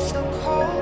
So cold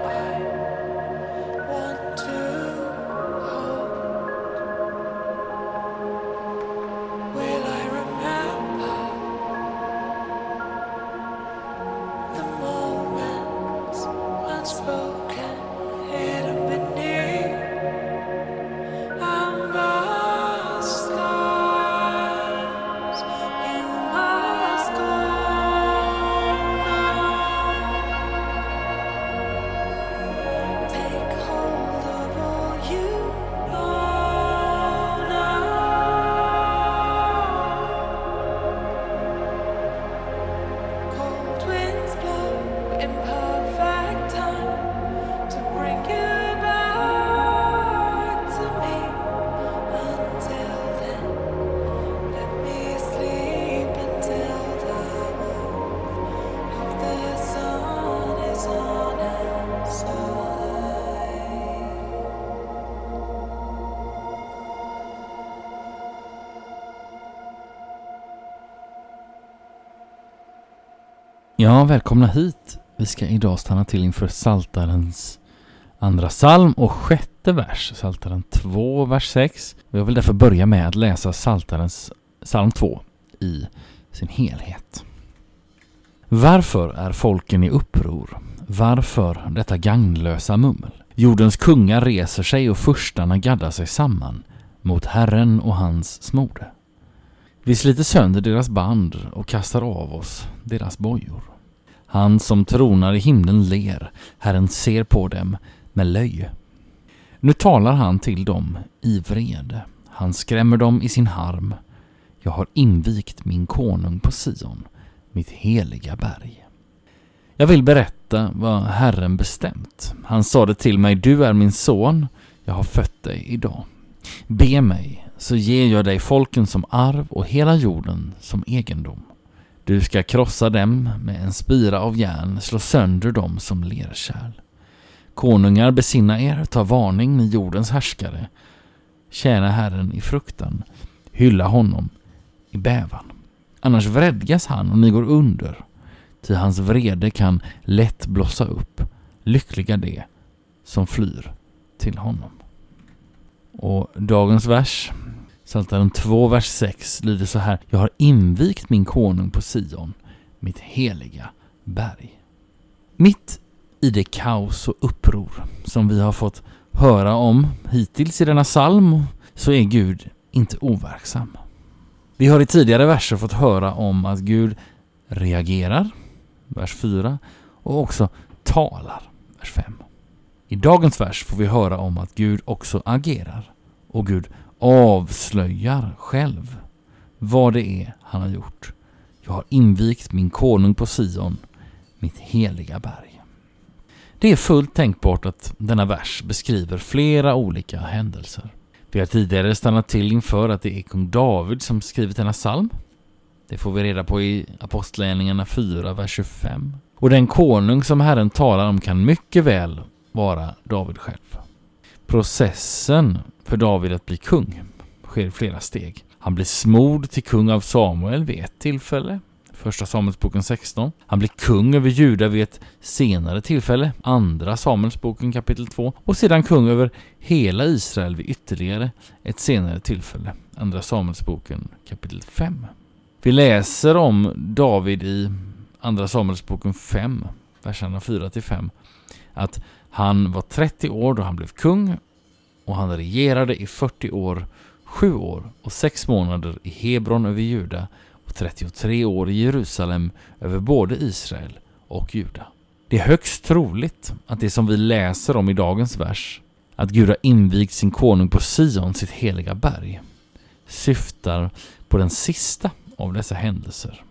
Ja, välkomna hit. Vi ska idag stanna till inför Saltarens andra psalm och sjätte vers, Saltaren 2, vers 6. Jag vill därför börja med att läsa Saltarens psalm 2 i sin helhet. Varför är folken i uppror? Varför detta gagnlösa mummel? Jordens kungar reser sig och furstarna gaddar sig samman mot Herren och hans smorde. Vi sliter sönder deras band och kastar av oss deras bojor. Han som tronar i himlen ler, Herren ser på dem med löje. Nu talar han till dem i vrede, han skrämmer dem i sin harm. Jag har invigt min konung på Sion, mitt heliga berg. Jag vill berätta vad Herren bestämt. Han sade till mig, du är min son, jag har fött dig idag. Be mig, så ger jag dig folken som arv och hela jorden som egendom. Du ska krossa dem med en spira av järn, slå sönder dem som lerkärl. Konungar, besinna er, ta varning, ni jordens härskare. Tjäna Herren i fruktan, hylla honom i bävan. Annars vredgas han och ni går under, ty hans vrede kan lätt blossa upp. Lyckliga de som flyr till honom. Och dagens vers, Psaltaren 2, vers 6, lyder så här. Jag har invigt min konung på Sion, mitt heliga berg. Mitt i det kaos och uppror som vi har fått höra om hittills i denna psalm så är Gud inte overksam. Vi har i tidigare verser fått höra om att Gud reagerar, vers 4, och också talar, vers 5. I dagens vers får vi höra om att Gud också agerar och Gud avslöjar själv vad det är han har gjort. Jag har invigt min konung på Sion, mitt heliga berg. Det är fullt tänkbart att denna vers beskriver flera olika händelser. Vi har tidigare stannat till inför att det är kung David som skrivit denna psalm. Det får vi reda på i Apostlagärningarna 4, vers 25. Och den konung som Herren talar om kan mycket väl vara David själv. Processen för David att bli kung sker i flera steg. Han blir smord till kung av Samuel vid ett tillfälle, Första Samuelsboken 16. Han blir kung över Juda vid ett senare tillfälle, Andra Samuelsboken kapitel 2. Och sedan kung över hela Israel vid ytterligare ett senare tillfälle, Andra Samuelsboken kapitel 5. Vi läser om David i Andra Samuelsboken 5, verserna 4-5, att han var 30 år då han blev kung och han regerade i 40 år, 7 år och 6 månader i Hebron över Juda och 33 år i Jerusalem över både Israel och Juda. Det är högst troligt att det som vi läser om i dagens vers, att Gud har invigt sin konung på Sion, sitt heliga berg, syftar på den sista av dessa händelser.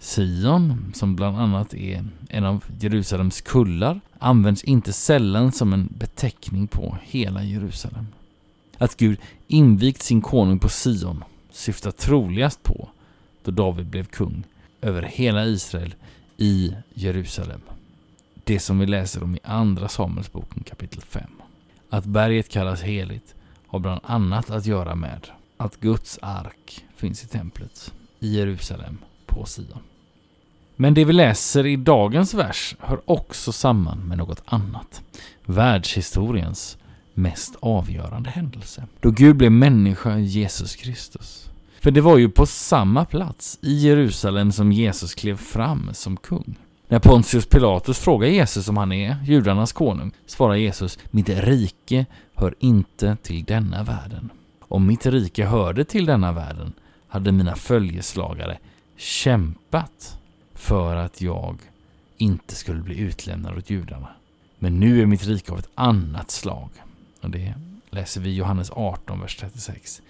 Sion, som bland annat är en av Jerusalems kullar, används inte sällan som en beteckning på hela Jerusalem. Att Gud invigt sin konung på Sion syftar troligast på då David blev kung över hela Israel i Jerusalem. Det som vi läser om i Andra Samuelsboken kapitel 5. Att berget kallas heligt har bland annat att göra med att Guds ark finns i templet i Jerusalem på Sion. Men det vi läser i dagens vers hör också samman med något annat. Världshistoriens mest avgörande händelse. Då Gud blev människa, Jesus Kristus. För det var ju på samma plats i Jerusalem som Jesus klev fram som kung. När Pontius Pilatus frågar Jesus om han är judarnas konung svarar Jesus Mitt rike hör inte till denna världen. Om mitt rike hörde till denna världen hade mina följeslagare kämpat för att jag inte skulle bli utlämnad åt judarna. Men nu är mitt rike av ett annat slag. Och det läser vi i Johannes 18, vers 36.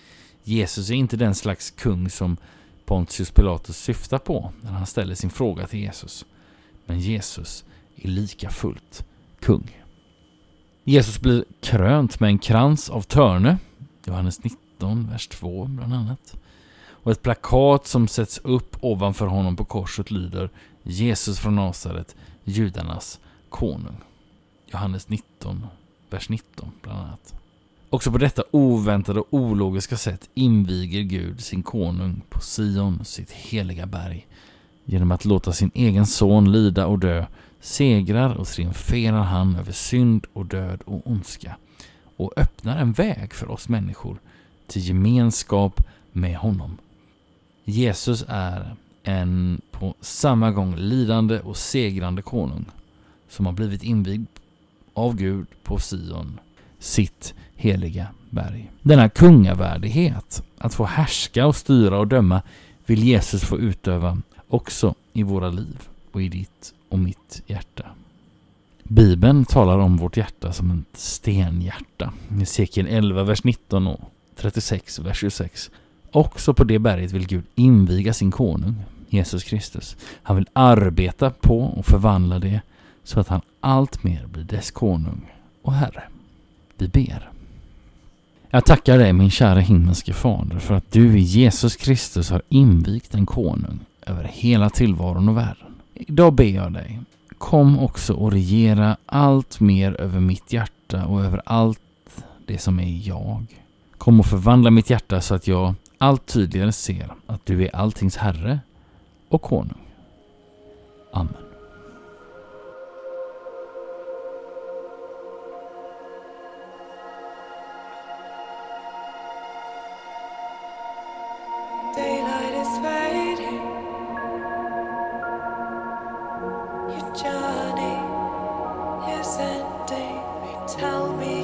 Jesus är inte den slags kung som Pontius Pilatus syftar på när han ställer sin fråga till Jesus. Men Jesus är lika fullt kung. Jesus blir krönt med en krans av törne, Johannes 19, vers 2 bland annat. Och ett plakat som sätts upp ovanför honom på korset lyder Jesus från Nasaret, judarnas konung. Johannes 19, vers 19 bland annat. Också på detta oväntade och ologiska sätt inviger Gud sin konung på Sion, sitt heliga berg, genom att låta sin egen son lida och dö, segrar och triumferar han över synd och död och ondska och öppnar en väg för oss människor till gemenskap med honom. Jesus är en på samma gång lidande och segrande konung som har blivit invigd av Gud på Sion, sitt heliga berg. Denna kungavärdighet, att få härska och styra och döma, vill Jesus få utöva också i våra liv och i ditt och mitt hjärta. Bibeln talar om vårt hjärta som ett stenhjärta. I Hesekiel 11, vers 19 och 36, vers 26. Också på det berget vill Gud inviga sin konung, Jesus Kristus. Han vill arbeta på och förvandla det så att han alltmer blir dess konung och Herre. Vi ber. Jag tackar dig min kära himmelske Fader för att du i Jesus Kristus har invigt en konung över hela tillvaron och världen. Idag ber jag dig, kom också och regera allt mer över mitt hjärta och över allt det som är jag. Kom och förvandla mitt hjärta så att jag allt tydligare ser att du är alltings Herre och Konung. Amen. Johnny is ending. Tell me.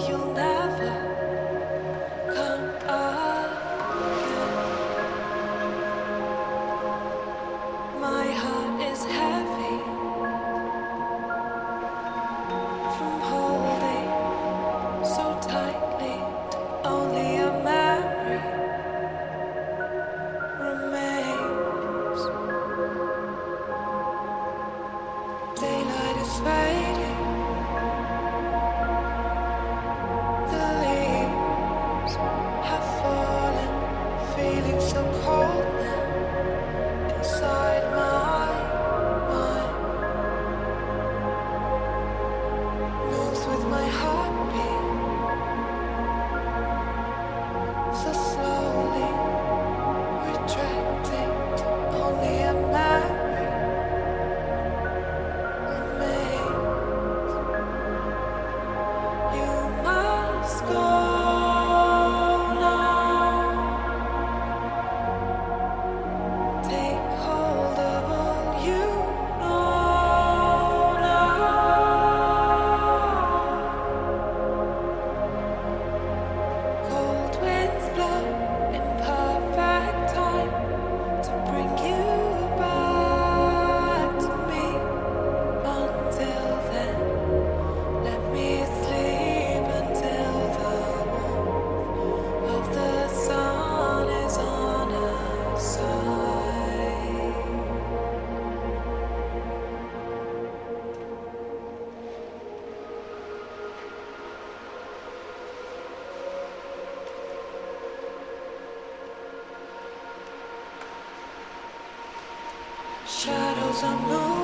Cause I know